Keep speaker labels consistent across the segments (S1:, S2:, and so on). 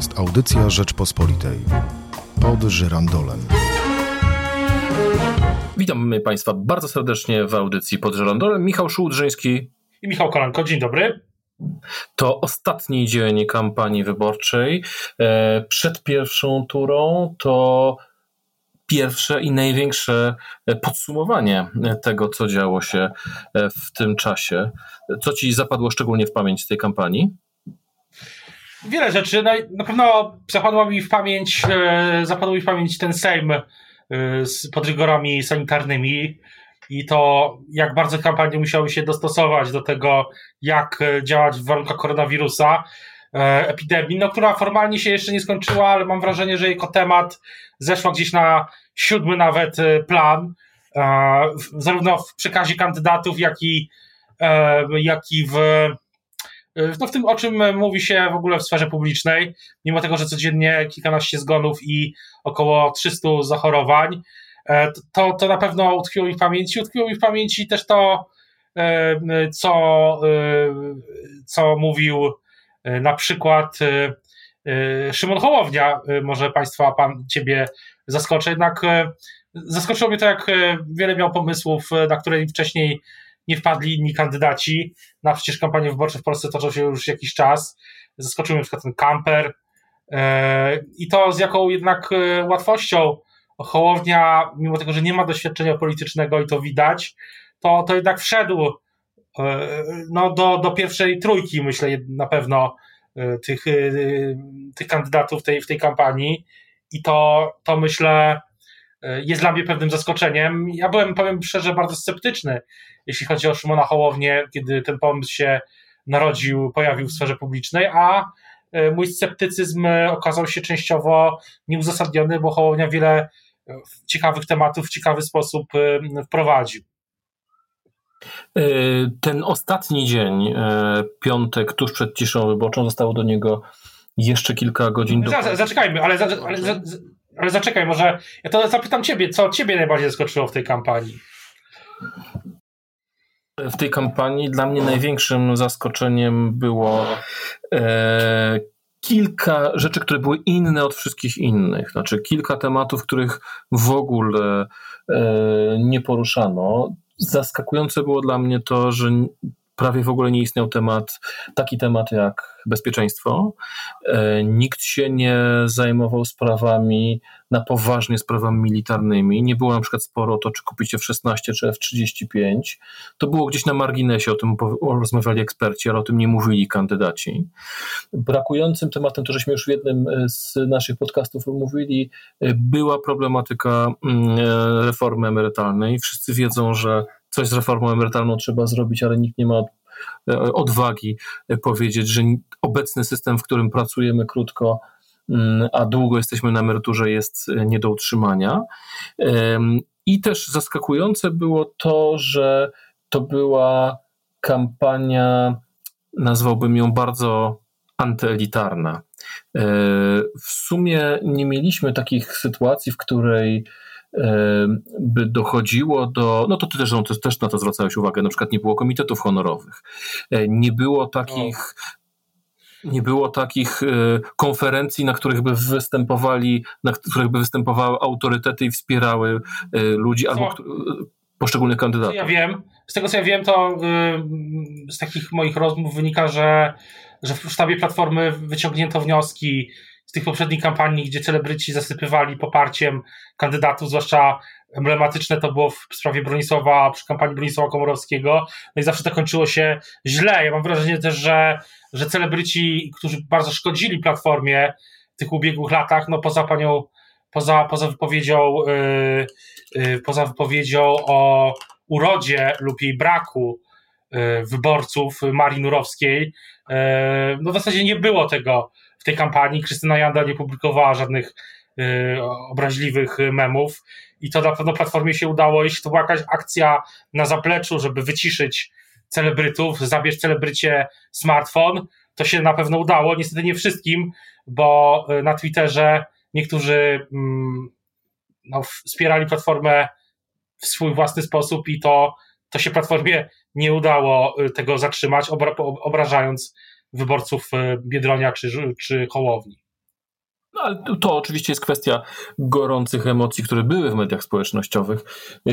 S1: jest audycja Rzeczpospolitej. Pod żyrandolem.
S2: Witam Państwa bardzo serdecznie w audycji pod żyrandolem. Michał Szułdrzyński
S3: i Michał Kolanko. Dzień dobry.
S2: To ostatni dzień kampanii wyborczej. E, przed pierwszą turą to pierwsze i największe podsumowanie tego, co działo się w tym czasie. Co ci zapadło szczególnie w pamięć z tej kampanii?
S3: Wiele rzeczy. No, na pewno zapadło mi w pamięć, e, zapadł mi w pamięć ten Sejm e, z, pod rygorami sanitarnymi i to, jak bardzo kampanie musiały się dostosować do tego, jak działać w warunkach koronawirusa, e, epidemii, no, która formalnie się jeszcze nie skończyła, ale mam wrażenie, że jako temat zeszła gdzieś na siódmy nawet plan, zarówno w przekazie kandydatów, jak i, jak i w E, no w tym, o czym mówi się w ogóle w sferze publicznej, mimo tego, że codziennie kilkanaście zgonów i około 300 zachorowań, e, to, to na pewno utkwiło mi w pamięci. Utkwiło mi w pamięci też to, e, co, co mówił na przykład Szymon Hołownia. Może Państwa, Pan, Ciebie zaskoczę. Jednak zaskoczyło mnie to, jak wiele miał pomysłów, na które wcześniej nie wpadli inni kandydaci. Na przecież kampanie wyborcze w Polsce toczą się już jakiś czas. Zaskoczył mnie na przykład ten kamper. E, I to z jaką jednak e, łatwością Hołownia, mimo tego, że nie ma doświadczenia politycznego i to widać, to, to jednak wszedł e, no, do, do pierwszej trójki, myślę, na pewno tych, tych kandydatów tej, w tej kampanii. I to, to myślę, jest dla mnie pewnym zaskoczeniem. Ja byłem, powiem szczerze, bardzo sceptyczny, jeśli chodzi o Szymona Hołownię, kiedy ten pomysł się narodził, pojawił w sferze publicznej, a e, mój sceptycyzm okazał się częściowo nieuzasadniony, bo Hołownia wiele e, ciekawych tematów w ciekawy sposób e, wprowadził.
S2: Ten ostatni dzień, piątek, tuż przed ciszą wyborczą, zostało do niego jeszcze kilka godzin. Do...
S3: Zaczekajmy, ale, ale, ale, ale zaczekaj, może ja to zapytam ciebie, co ciebie najbardziej zaskoczyło w tej kampanii?
S2: W tej kampanii dla mnie największym zaskoczeniem było e, kilka rzeczy, które były inne od wszystkich innych. Znaczy kilka tematów, których w ogóle e, nie poruszano. Zaskakujące było dla mnie to, że prawie w ogóle nie istniał temat, taki temat jak bezpieczeństwo. E, nikt się nie zajmował sprawami na poważnie sprawami militarnymi. Nie było na przykład sporo o to, czy kupicie F-16 czy F-35. To było gdzieś na marginesie, o tym rozmawiali eksperci, ale o tym nie mówili kandydaci. Brakującym tematem, to żeśmy już w jednym z naszych podcastów mówili, e, była problematyka mm, e, reformy emerytalnej. Wszyscy wiedzą, że coś z reformą emerytalną trzeba zrobić, ale nikt nie ma e, odwagi e, powiedzieć, że obecny system, w którym pracujemy krótko, mm, a długo jesteśmy na emeryturze, jest e, nie do utrzymania. I też zaskakujące było to, że to była kampania, nazwałbym ją bardzo antyelitarna. W sumie nie mieliśmy takich sytuacji, w której by dochodziło do, no to ty też, no, też na to zwracałeś uwagę, na przykład nie było komitetów honorowych, e, nie było takich, nie było takich e, konferencji, na których by występowali, na których by występowały autorytety i wspierały e, ludzi albo poszczególnych kandydatów.
S3: Ja wiem, z tego co ja wiem, to z takich moich rozmów wynika, że, że w sztabie Platformy wyciągnięto wnioski z tych poprzednich kampanii, gdzie celebryci zasypywali poparciem kandydatów, zwłaszcza emblematyczne to było w sprawie Bronisława, przy kampanii Bronisława Komorowskiego, no i zawsze to kończyło się źle. Ja mam wrażenie też, że, że celebryci, którzy bardzo szkodzili Platformie w tych ubiegłych latach, no poza panią, poza, poza wypowiedzią yy, yy, poza wypowiedzią o urodzie lub jej braku yy, wyborców Marii Nurowskiej, yy, no w zasadzie nie było tego w tej kampanii. Krystyna Janda nie publikowała żadnych y, obraźliwych memów i to na pewno Platformie się udało. Jeśli to była jakaś akcja na zapleczu, żeby wyciszyć celebrytów, zabierz celebrycie smartfon, to się na pewno udało. Niestety nie wszystkim, bo y, na Twitterze niektórzy mm, no, wspierali Platformę w swój własny sposób i to, to się Platformie nie udało y, tego zatrzymać, obrażając wyborców e, Biedronia czy, czy Hołowni.
S2: ale to oczywiście jest kwestia gorących emocji, które były w mediach społecznościowych.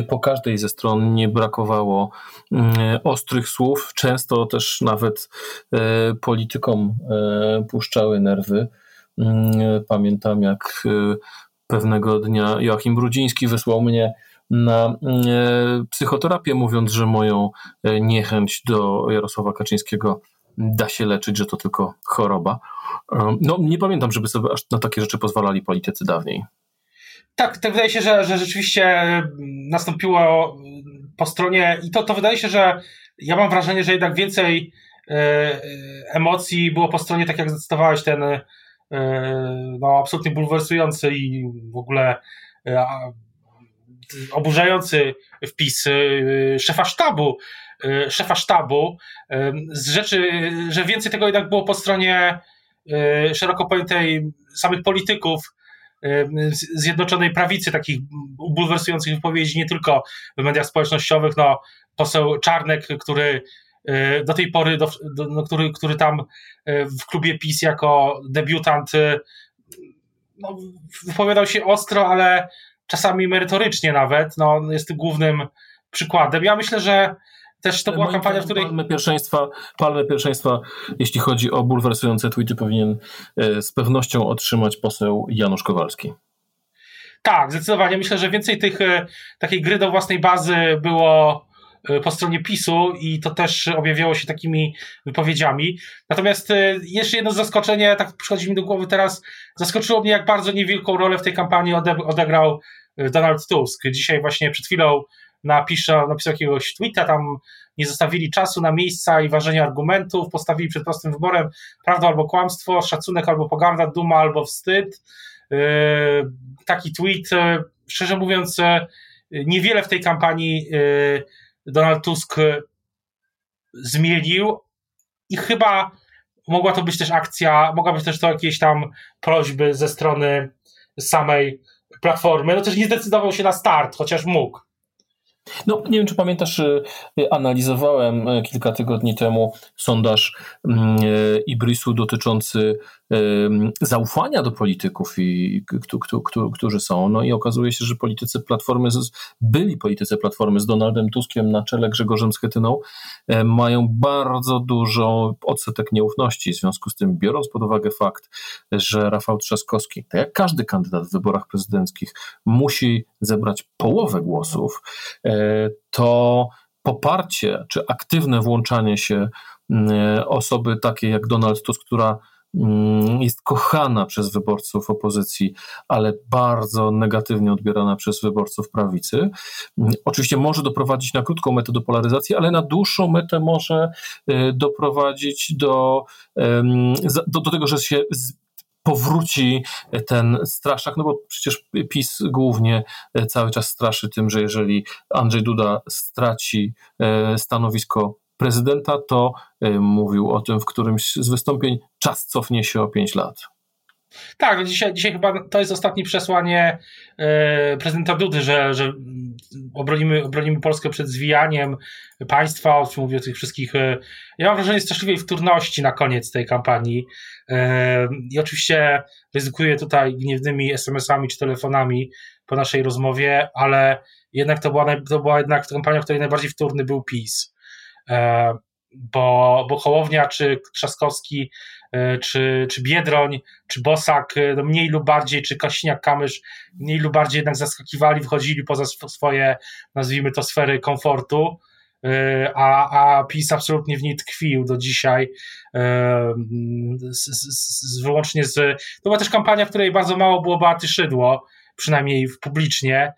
S2: Po każdej ze stron nie brakowało mm, ostrych słów. Często też nawet e, politykom e, puszczały nerwy. Mm, pamiętam, jak e, pewnego dnia Joachim Brudziński wysłał mnie na psychoterapię, mówiąc, że moją niechęć do Jarosława Kaczyńskiego da się leczyć, że to tylko choroba. No, nie pamiętam, żeby sobie aż na takie rzeczy pozwalali politycy dawniej.
S3: Tak, tak wydaje się, że, że rzeczywiście nastąpiło po stronie, i to, to wydaje się, że ja mam wrażenie, że jednak więcej e, emocji było po stronie, tak jak zdecydowałeś, ten e, no, absolutnie bulwersujący i w ogóle e, oburzający wpis szefa sztabu, szefa sztabu, z rzeczy, że więcej tego jednak było po stronie szeroko pojętej samych polityków, Zjednoczonej Prawicy, takich bulwersujących wypowiedzi, nie tylko w mediach społecznościowych. No, poseł Czarnek, który e, do tej pory, do, do, no, który, który tam e, w klubie PiS jako debiutant e, no, wypowiadał się ostro, ale czasami merytorycznie nawet. No, jest głównym przykładem. Ja myślę, że też to była kampania, w której...
S2: Palmę pierwszeństwa, palmę pierwszeństwa, jeśli chodzi o bulwersujące tweety, powinien z pewnością otrzymać poseł Janusz Kowalski.
S3: Tak, zdecydowanie. Myślę, że więcej tych takiej gry do własnej bazy było E, po stronie PiSu i to też objawiało się takimi wypowiedziami. Natomiast e, jeszcze jedno zaskoczenie, tak przychodzi mi do głowy teraz, zaskoczyło mnie, jak bardzo niewielką rolę w tej kampanii odegrał e, Donald Tusk. Dzisiaj właśnie przed chwilą napisał, napisał jakiegoś tweeta, tam nie zostawili czasu na miejsca i ważenie argumentów, postawili przed prostym wyborem prawda albo kłamstwo, szacunek albo pogarda, duma albo wstyd. Taki tweet, szczerze mówiąc, niewiele w tej kampanii Donald Tusk zmienił i chyba mogła to być też akcja, mogła być też to jakieś tam prośby ze strony samej platformy. No też nie zdecydował się na start, chociaż mógł.
S2: No, nie wiem, czy pamiętasz, y, analizowałem y, kilka tygodni temu sondaż mm, y, Ibrisu dotyczący zaufania do polityków, i, którzy są. No i okazuje się, że politycy Platformy, byli politycy Platformy z Donaldem Tuskiem na czele, Grzegorzem Schetyną, mają bardzo dużo odsetek nieufności. W związku z tym, biorąc pod uwagę fakt, że Rafał Trzaskowski, tak jak każdy kandydat w wyborach prezydenckich, musi zebrać połowę głosów, to poparcie czy aktywne włączanie się mm, osoby takiej jak Donald Tusk, która jest kochana przez wyborców opozycji, ale bardzo negatywnie odbierana przez wyborców prawicy. Mm, oczywiście może doprowadzić na krótką metę do polaryzacji, ale na dłuższą metę może y, doprowadzić do, do, do tego, że się powróci ten straszak, no bo przecież PiS głównie e, cały czas straszy tym, że jeżeli Andrzej Duda straci e, stanowisko prezydenta, to e, mówił o tym w którymś z wystąpień, czas cofnie się o 5 lat.
S3: Tak, no dzisiaj, dzisiaj chyba to jest ostatnie przesłanie e, prezydenta Dudy, że, że obronimy, obronimy Polskę przed zwijaniem państwa, mówię o tych wszystkich. E, ja mam wrażenie straszliwej wtórności na koniec tej kampanii. I oczywiście ryzykuję tutaj gniewnymi SMS-ami czy telefonami po naszej rozmowie, ale jednak to była, to była jednak kampania, w której najbardziej wtórny był PiS. Bo, bo Hołownia czy Trzaskowski E, czy, czy Biedroń, czy Bosak, e, no mniej lub bardziej, czy Kosiniak-Kamysz, mniej lub bardziej jednak zaskakiwali, wchodzili poza swoje, nazwijmy to, sfery komfortu, e, a, a PiS absolutnie w niej tkwił do dzisiaj, z, z, z, wyłącznie z... To była też kampania, w której bardzo mało było Beaty Szydło, przynajmniej publicznie,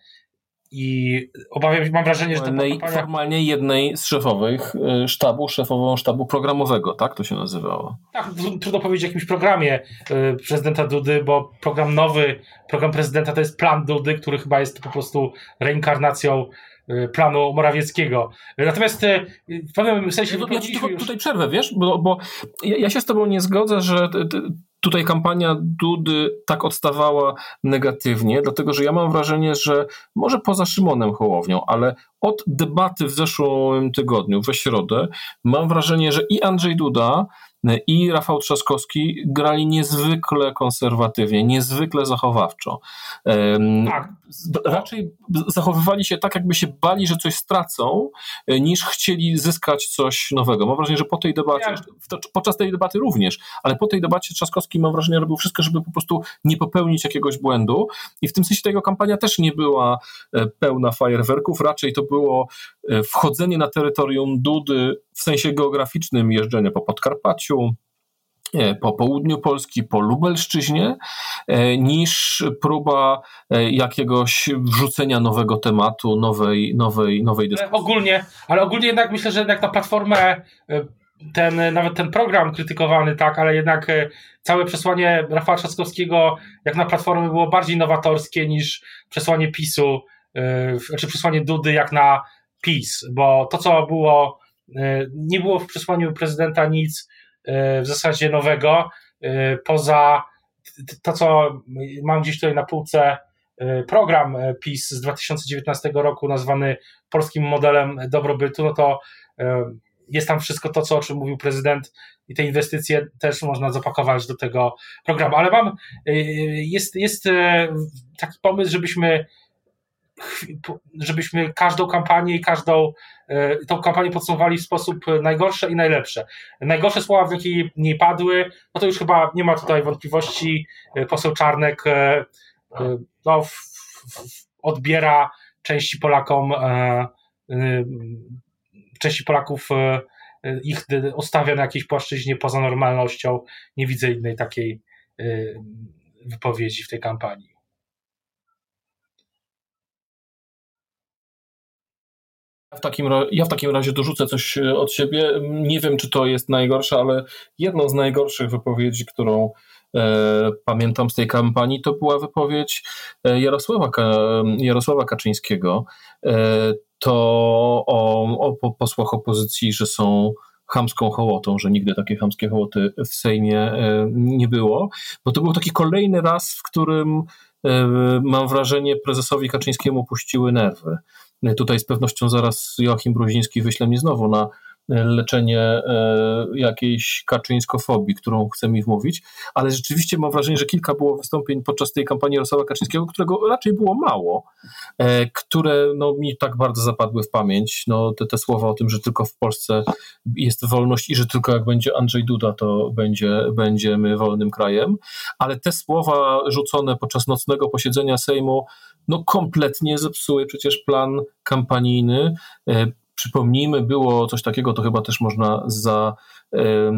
S3: i obawiam mam wrażenie, że to
S2: kampania... Formalnie jednej z szefowych y, sztabu, szefową sztabu programowego, tak to się nazywało?
S3: Tak, trudno powiedzieć o jakimś programie y, prezydenta Dudy, bo program nowy, program prezydenta to jest plan Dudy, który chyba jest po prostu reinkarnacją y, planu Morawieckiego. Natomiast w pewnym sensie...
S2: Ja, ja tutaj przerwę, wiesz, bo, bo ja, ja, się z tobą nie zgodzę, że tutaj kampania Dudy tak odstawała negatywnie, dlatego że ja mam wrażenie, że może poza Szymonem Hołownią, ale od debaty w zeszłym tygodniu, we środę, mam wrażenie, że i Andrzej Duda, i Rafał Trzaskowski grali niezwykle konserwatywnie, niezwykle zachowawczo. Tak. Raczej zachowywali się tak, jakby się bali, że coś stracą, e, niż chcieli zyskać coś nowego. Mam wrażenie, że po tej debacie, podczas tej debaty również, ale po tej debacie Trzaskowski, mam wrażenie, robił wszystko, żeby po prostu nie popełnić jakiegoś błędu i w tym sensie ta jego kampania też nie była e, pełna fajerwerków, raczej to było e, wchodzenie na terytorium Dudy w sensie geograficznym, jeżdżenie po Podkarpaciu, e, po południu Polski, po Lubelszczyźnie, niż próba jakiegoś wrzucenia nowego tematu, nowej, nowej, nowej dyskusji.
S3: Ogólnie, ale ogólnie jednak myślę, że jednak na platformę ten, nawet ten program krytykowany, tak, ale jednak e, całe przesłanie Rafała Trzaskowskiego jak na Platformę było bardziej nowatorskie niż przesłanie PiSu, czy znaczy przesłanie Dudy jak na PiS, bo to, co było, e, nie było w przesłaniu prezydenta nic e, w zasadzie nowego, poza to, co mam gdzieś tutaj na półce, program PiS z 2019 roku nazwany polskim modelem dobrobytu, no to jest tam wszystko to, co, o czym mówił prezydent i te inwestycje też można zapakować do tego programu. Ale mam, jest, jest taki pomysł, żebyśmy żebyśmy każdą kampanię i każdą y, tą kampanię podsumowali w sposób najgorsze i najlepsze. Najgorsze słowa, w jakie nie padły, no to już chyba nie ma tutaj wątpliwości. Poseł Czarnek no, w, w, odbiera części Polakom części Polaków e, e, ich ustawia na jakiejś płaszczyźnie poza normalnością. Nie widzę innej takiej e, wypowiedzi w tej kampanii.
S2: W takim, ja w takim razie dorzucę coś od siebie. Nie wiem, czy to jest najgorsze, ale jedną z najgorszych wypowiedzi, którą e, pamiętam z tej kampanii, to była wypowiedź Jarosława, Jarosława Kaczyńskiego. E, to o, o posłach opozycji, że są chamską hołotą, że nigdy takiej chamskie hołoty w Sejmie e, nie było, bo to był taki kolejny raz, w którym e, mam wrażenie prezesowi Kaczyńskiemu puściły nerwy. Tutaj z pewnością zaraz Joachim Bruziński wyśle mnie znowu na leczenie e, jakiejś kaczyńskofobii, którą chce mi wmówić, ale rzeczywiście mam wrażenie, że kilka było wystąpień podczas tej kampanii Jarosława Kaczyńskiego, którego raczej było mało, e, które no, mi tak bardzo zapadły w pamięć. No, te, te słowa o tym, że tylko w Polsce jest wolność i że tylko jak będzie Andrzej Duda, to będzie, będziemy wolnym krajem, ale te słowa rzucone podczas nocnego posiedzenia Sejmu no kompletnie zepsuły przecież plan kampanijny. E, przypomnijmy, było coś takiego, to chyba też można za,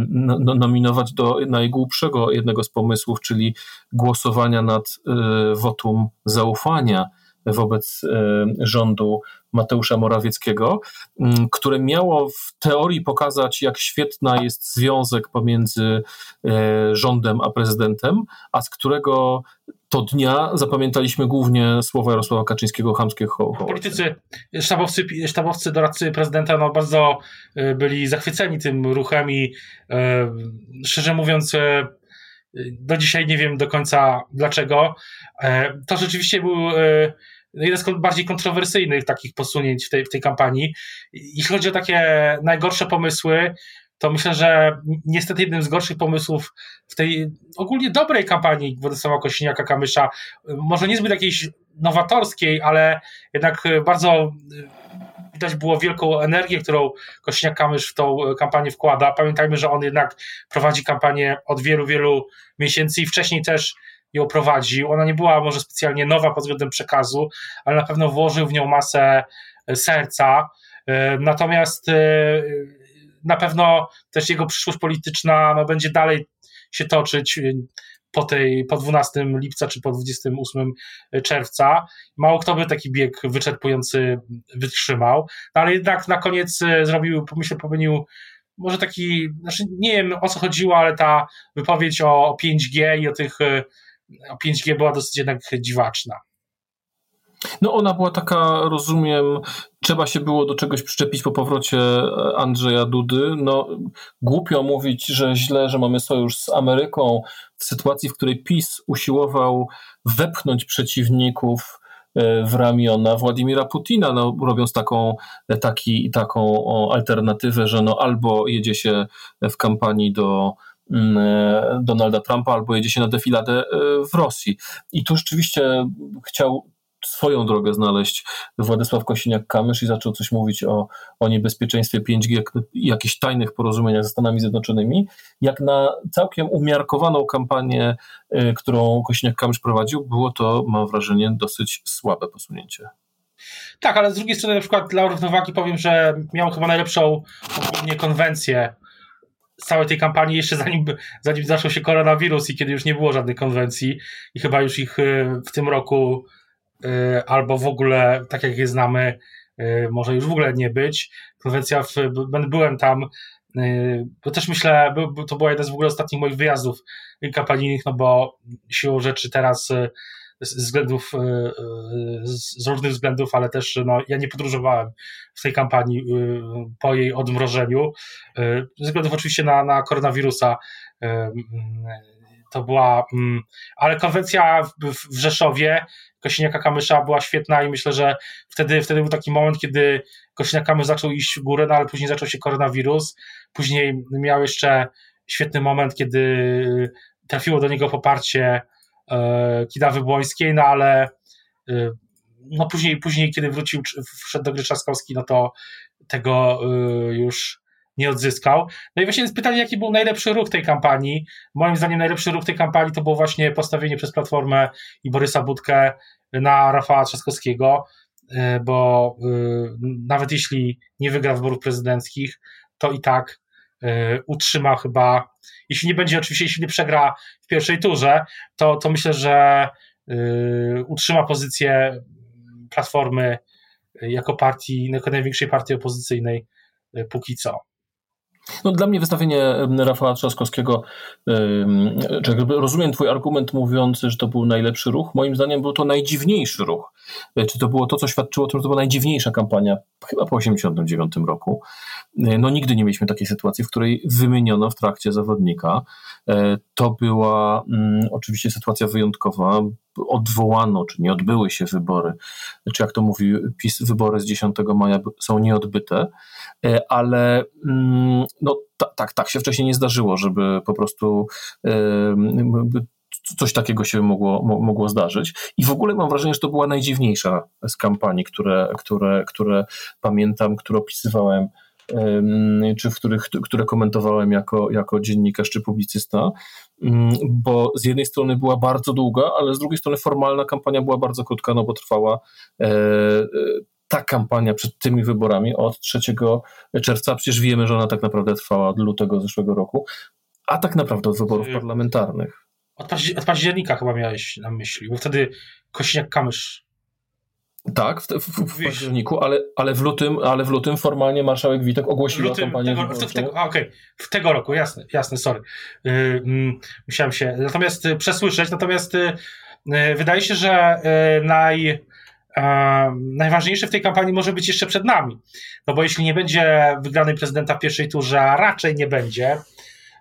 S2: no, nominować do najgłupszego jednego z pomysłów, czyli głosowania nad e, wotum zaufania wobec e, rządu Mateusza Morawieckiego, które miało w teorii pokazać, jak świetna jest związek pomiędzy e, rządem a prezydentem, a z którego to dnia zapamiętaliśmy głównie słowa Jarosława Kaczyńskiego, chamskie ho, ho
S3: Politycy, sztabowcy, sztabowcy, doradcy prezydenta no, bardzo e, byli zachwyceni tym ruchem i e, szczerze mówiąc e, do dzisiaj nie wiem do końca dlaczego. To rzeczywiście był jeden z bardziej kontrowersyjnych takich posunięć w tej, w tej kampanii. Jeśli chodzi o takie najgorsze pomysły, to myślę, że niestety jednym z gorszych pomysłów w tej ogólnie dobrej kampanii Władysława Kośniaka-Kamysza, może niezbyt jakiejś nowatorskiej, ale jednak bardzo widać było wielką energię, którą Kośniak-Kamysz w tą kampanię wkłada. Pamiętajmy, że on jednak prowadzi kampanię od wielu, wielu miesięcy i wcześniej też ją prowadził. Ona nie była może specjalnie nowa pod względem przekazu, ale na pewno włożył w nią masę serca. Natomiast na pewno też jego przyszłość polityczna no, będzie dalej się toczyć y, po tej, po 12 lipca czy po 28 czerwca. Mało kto by taki bieg wyczerpujący wytrzymał, no, ale jednak na koniec y, zrobił, myślę, popełnił może taki, znaczy nie wiem o co chodziło, ale ta wypowiedź o 5G i o tych, y, o 5G była dosyć jednak dziwaczna.
S2: No ona była taka, rozumiem, trzeba się było do czegoś przyczepić po powrocie Andrzeja Dudy. No głupio mówić, że źle, że mamy sojusz z Ameryką w sytuacji, w której PiS usiłował wepchnąć przeciwników w ramiona Władimira Putina, no, robiąc taką, taki, taką alternatywę, że no albo jedzie się w kampanii do mm, Donalda Trumpa, albo jedzie się na defiladę w Rosji. I tu rzeczywiście chciał swoją drogę znaleźć Władysław Kosiniak-Kamysz i zaczął coś mówić o, o niebezpieczeństwie 5G, jak, jakichś tajnych porozumieniach ze Stanami Zjednoczonymi, jak na całkiem umiarkowaną kampanię, y, którą Kosiniak-Kamysz prowadził, było to, mam wrażenie, dosyć słabe posunięcie.
S3: Tak, ale z drugiej strony na przykład dla równowagi powiem, że miał chyba najlepszą ogólnie konwencję z całej tej kampanii, jeszcze zanim, zanim zaczął się koronawirus i kiedy już nie było żadnych konwencji i chyba już ich y, w tym roku albo w ogóle, tak jak je znamy, y, może już w ogóle nie być. Konwencja, w, byłem tam, y, bo też myślę, to była jeden z w ogóle ostatnich moich wyjazdów kampanijnych, no bo siłą rzeczy teraz z względów, z różnych względów, ale też no, ja nie podróżowałem w tej kampanii po jej odmrożeniu. Ze względów oczywiście na, na koronawirusa to była, mm, ale konwencja w Rzeszowie Kosiniaka-Kamysza była świetna i myślę, że wtedy, wtedy był taki moment, kiedy Kosiniak-Kamysz zaczął iść w górę, no ale później zaczął się koronawirus, później miał jeszcze świetny moment, kiedy trafiło do niego poparcie e, Kidawy Błońskiej, no ale e, no później, później, kiedy wrócił, wszedł do gry Trzaskowski, no to tego e, już nie odzyskał. No i właśnie jest pytanie, jaki był najlepszy ruch tej kampanii. Moim zdaniem najlepszy ruch tej kampanii to było właśnie postawienie przez Platformę i Borysa Budkę na Rafała Trzaskowskiego, y, bo y, nawet jeśli nie wygra wyborów prezydenckich, to i tak y, utrzyma chyba, jeśli nie będzie oczywiście, jeśli nie przegra w pierwszej turze, to, to myślę, że utrzyma pozycję Platformy jako partii, jako największej partii opozycyjnej póki co.
S2: No, dla mnie wystawienie Rafała Trzaskowskiego, rozumiem Twój argument mówiący, że to był najlepszy ruch. Moim zdaniem był to najdziwniejszy ruch. E, czy to było to, co świadczyło o tym, że to była najdziwniejsza kampania chyba po 1989 roku. E, no nigdy nie mieliśmy takiej sytuacji, w której wymieniono w trakcie zawodnika. E, to była mm, oczywiście sytuacja wyjątkowa. Odwołano, czy nie odbyły się wybory, czy jak to mówi PiS, wybory z 10 maja są nieodbyte, ale mm, no, tak, tak się wcześniej nie zdarzyło, żeby po prostu coś takiego się mogło, mogło zdarzyć. I w ogóle mam wrażenie, że to była najdziwniejsza z kampanii, które, które, które pamiętam, które opisywałem czy w których, które komentowałem jako, jako dziennikarz czy publicysta, bo z jednej strony była bardzo długa, ale z drugiej strony formalna kampania była bardzo krótka, no bo trwała e, e, ta kampania przed tymi wyborami od 3 czerwca, przecież wiemy, że ona tak naprawdę trwała od lutego zeszłego roku, a tak naprawdę od wyborów parlamentarnych.
S3: Od, od października chyba miałeś na myśli, bo wtedy Kośniak-Kamysz
S2: tak, w, w, w październiku, ale, ale, w lutym, ale w lutym formalnie marszałek Witek ogłosił lutym, kampanię
S3: tego, w, tego, okay. w tego roku, jasne, jasne, sorry. Yy, musiałem się natomiast y, przesłyszeć, natomiast yy, wydaje się, że naj, najważniejsze w tej kampanii może być jeszcze przed nami. No bo jeśli nie będzie wygranej prezydenta w pierwszej turze, a raczej nie będzie,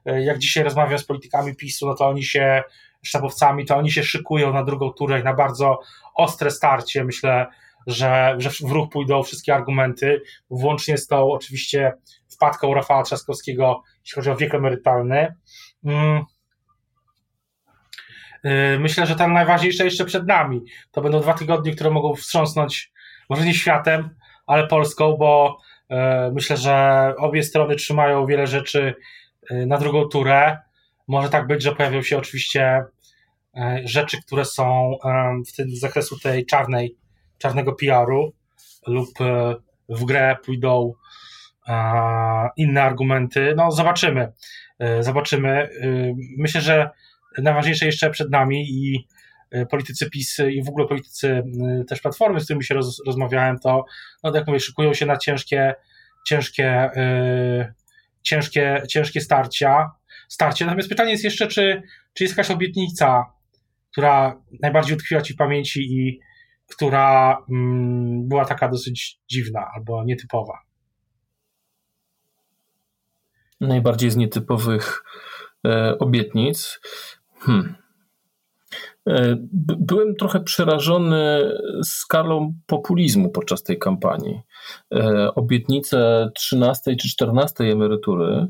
S3: jak dzisiaj rozmawiam z politykami PiSu, no to oni się, sztabowcami, to oni się szykują na drugą turę na bardzo ostre starcie. Myślę, że, że w ruch pójdą wszystkie argumenty, włącznie z tą oczywiście wpadką Rafała Trzaskowskiego, jeśli chodzi o wiek emerytalny. Mm. E, myślę, że ten najważniejsze jeszcze przed nami. To będą dwa tygodnie, które mogą wstrząsnąć może nie światem, ale Polską, bo e, myślę, że obie strony trzymają wiele rzeczy Y, na drugą turę. Może tak być, że pojawią się oczywiście y, rzeczy, które są w tym zakresu tej czarnej, czarnego PR-u lub y, w grę pójdą inne argumenty. No, zobaczymy. Zobaczymy. Myślę, że najważniejsze jeszcze przed nami i politycy PiS i w ogóle politycy też Platformy, z którymi się roz, rozmawiałem, to no, jak mówię, szykują się na ciężkie, ciężkie ciężkie, ciężkie starcia, starcie. Natomiast pytanie jest jeszcze, czy, czy jest jakaś obietnica, która najbardziej utkwiła ci w pamięci i która mm, była taka dosyć dziwna albo nietypowa?
S2: Najbardziej z nietypowych e, obietnic. Hmm. E, byłem trochę przerażony skalą populizmu podczas tej kampanii. E, obietnice 13 czy 14 emerytury,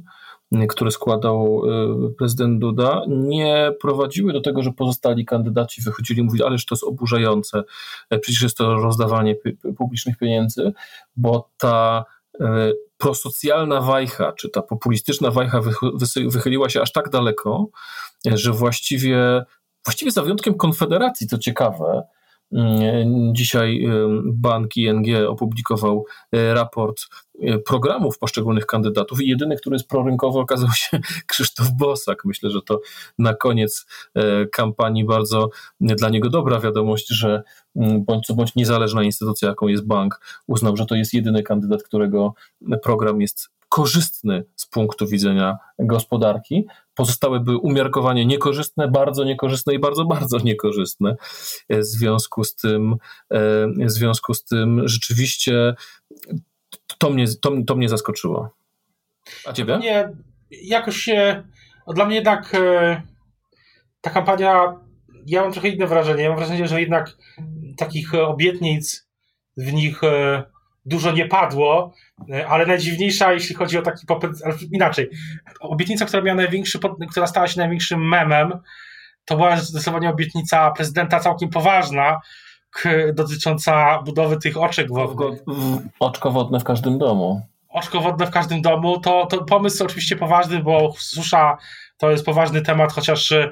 S2: które składał e, prezydent Duda, nie prowadziły do tego, że pozostali kandydaci wychodzili i mówili, ależ to jest oburzające, przecież jest to rozdawanie publicznych pieniędzy, bo ta prosocjalna wajcha, czy ta populistyczna wajcha wychyliła się aż tak daleko, że właściwie właściwie za wyjątkiem Konfederacji, co ciekawe, Dzisiaj bank ING opublikował e, raport e, programów poszczególnych kandydatów i jedyny, który jest prorynkowy okazał się Krzysztof Bosak. Myślę, że to na koniec e, kampanii bardzo dla niego dobra wiadomość, że mm, bądź co bądź niezależna instytucja, jaką jest bank, uznał, że to jest jedyny kandydat, którego program jest korzystny z punktu widzenia gospodarki. Pozostałe były umiarkowanie niekorzystne, bardzo niekorzystne i bardzo, bardzo niekorzystne. W związku z tym, e, w związku z tym rzeczywiście to mnie, to, to mnie zaskoczyło. A ciebie?
S3: Nie, jakoś się, dla mnie jednak e, ta kampania, ja mam trochę inne wrażenie. Ja mam wrażenie, że jednak takich obietnic w nich e, dużo nie padło, e, ale najdziwniejsza, jeśli chodzi o taki popyt, inaczej, obietnica, która miała największy, która stała się największym memem, to była zdecydowanie obietnica prezydenta całkiem poważna, dotycząca budowy tych oczek wodnych.
S2: Oczko wodne w każdym domu.
S3: Oczko wodne w każdym domu, to, to pomysł oczywiście poważny, bo susza to jest poważny temat, chociaż y,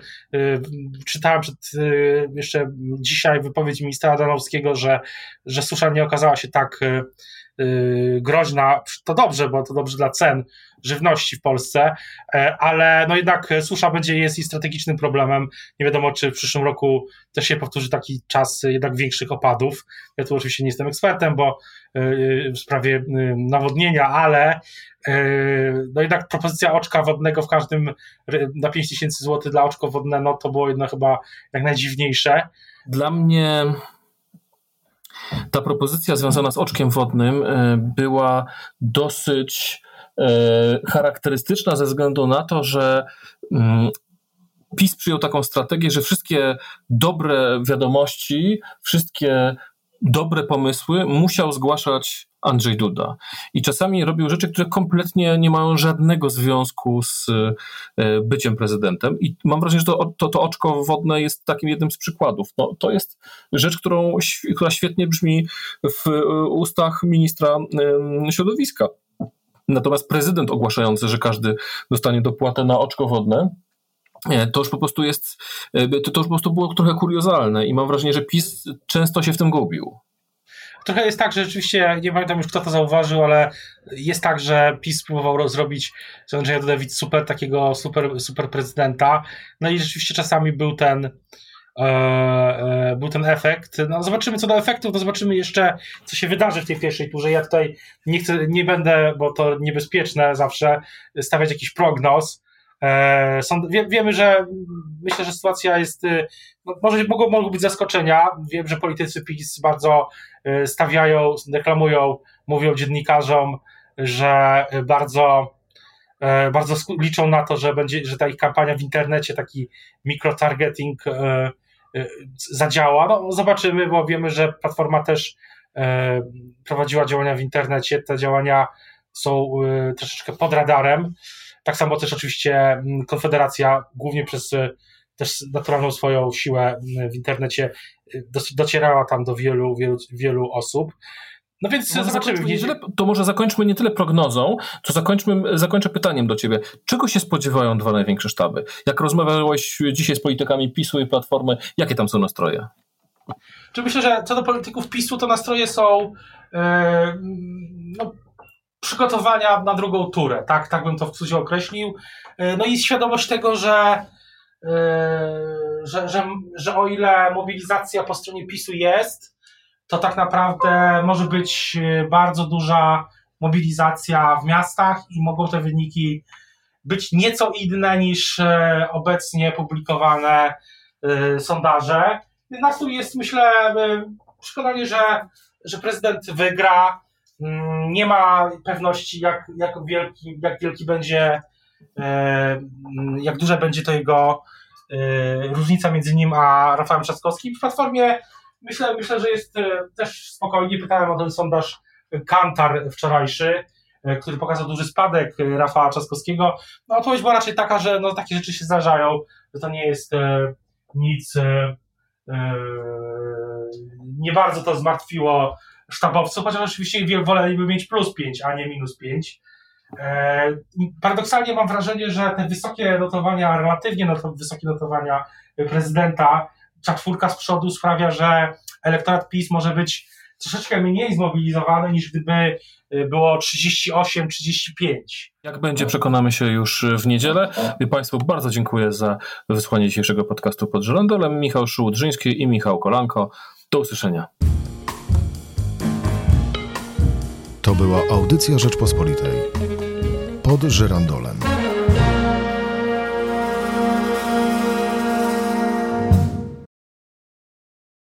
S3: czytałem przed, y, jeszcze dzisiaj wypowiedź ministra Danowskiego, że, że susza nie okazała się tak y, y, groźna. To dobrze, bo to dobrze dla cen żywności w Polsce, e, ale no jednak susza będzie jest i strategicznym problemem. Nie wiadomo, czy w przyszłym roku też się powtórzy taki czas jednak większych opadów. Ja tu oczywiście nie jestem ekspertem, bo y, w sprawie nawodnienia, ale no jednak propozycja oczka wodnego w każdym na 5 tysięcy złotych dla oczko wodne, no to było jedno chyba jak najdziwniejsze.
S2: Dla mnie ta propozycja związana z oczkiem wodnym e, była dosyć e, charakterystyczna ze względu na to, że mm, PiS przyjął taką strategię, że wszystkie dobre wiadomości, wszystkie dobre pomysły musiał zgłaszać Andrzej Duda. I czasami robił rzeczy, które kompletnie nie mają żadnego związku z e, byciem prezydentem. I mam wrażenie, że to, to, to oczko wodne jest takim jednym z przykładów. No, to jest rzecz, którą, która świetnie brzmi w e, ustach ministra środowiska. Natomiast prezydent ogłaszający, że każdy dostanie dopłatę na oczko wodne, e, to już po prostu jest, to, już po prostu było trochę kuriozalne i mam wrażenie, że PiS często się w tym gubił
S3: trochę jest tak, że rzeczywiście, nie pamiętam już kto to zauważył, ale jest tak, że PiS próbował zrobić z Andrzeja Dudewicz super takiego super, super prezydenta. No i rzeczywiście czasami był ten e, e, był ten efekt. No, zobaczymy co do efektów, to zobaczymy jeszcze, co się wydarzy w tej pierwszej turze. Ja tutaj nie chcę, nie będę, bo to niebezpieczne zawsze, stawiać jakiś prognoz. E, wie, wiemy, że myślę, że sytuacja jest. Y, no, może mogą, mogą być zaskoczenia. Wiem, że politycy PiS bardzo y, stawiają, deklamują, mówią dziennikarzom, że bardzo, e, bardzo liczą na to, że będzie, że ta ich kampania w internecie, taki mikrotargeting e, zadziała. No, zobaczymy, bo wiemy, że Platforma też prowadziła działania w internecie. Te działania są troszeczkę pod radarem. Tak samo też oczywiście mm, Konfederacja, głównie przez e, też naturalną swoją siłę mm, w internecie, e, docierała tam do wielu, wielu, wielu osób. No więc zobaczymy.
S2: Nie tyle, to może zakończmy nie tyle prognozą, co zakończmy, zakończę pytaniem do ciebie. Czego się spodziewają dwa największe sztaby? Jak rozmawiałeś dzisiaj z politykami PiSu i Platformy, jakie tam są nastroje?
S3: Czy myślę, że co do polityków PiSu, to nastroje są yy, no, przygotowania na drugą turę, tak, tak bym to w cudzie określił. E, no i świadomość tego, że, e, że, że, że o ile mobilizacja po stronie PiSu jest, to tak naprawdę może być e, bardzo duża mobilizacja w miastach i mogą te wyniki być nieco inne niż obecnie publikowane sondaże. Nastrój jest, myślę, przekonanie, że, że prezydent wygra, nie ma pewności, jak, jak, wielki, jak wielki będzie, e, jak duże będzie to jego różnica między nim a Rafałem Trzaskowskim. W Platformie myślę, myślę że jest też spokojnie. Pytałem o ten sondaż Kantar wczorajszy, który pokazał duży spadek Rafała Trzaskowskiego. No, odpowiedź była raczej taka, że no, takie rzeczy się zdarzają, że to nie jest nic nie bardzo to zmartwiło sztabowców, chociaż oczywiście woleliby mieć plus 5, a nie minus 5. E, paradoksalnie mam wrażenie, że te wysokie notowania, relatywnie wysokie notowania prezydenta, ta czwórka z przodu sprawia, że elektorat PiS może być troszeczkę mniej zmobilizowany niż gdyby e, było 38-35.
S2: Jak będzie, przekonamy się już w niedzielę. Państwu bardzo dziękuję za wysłanie dzisiejszego podcastu pod żyrandolem. Michał Szułdrzyński i Michał Kolanko. Do usłyszenia.
S1: To była audycja Rzeczpospolitej. Pod żyrandolem.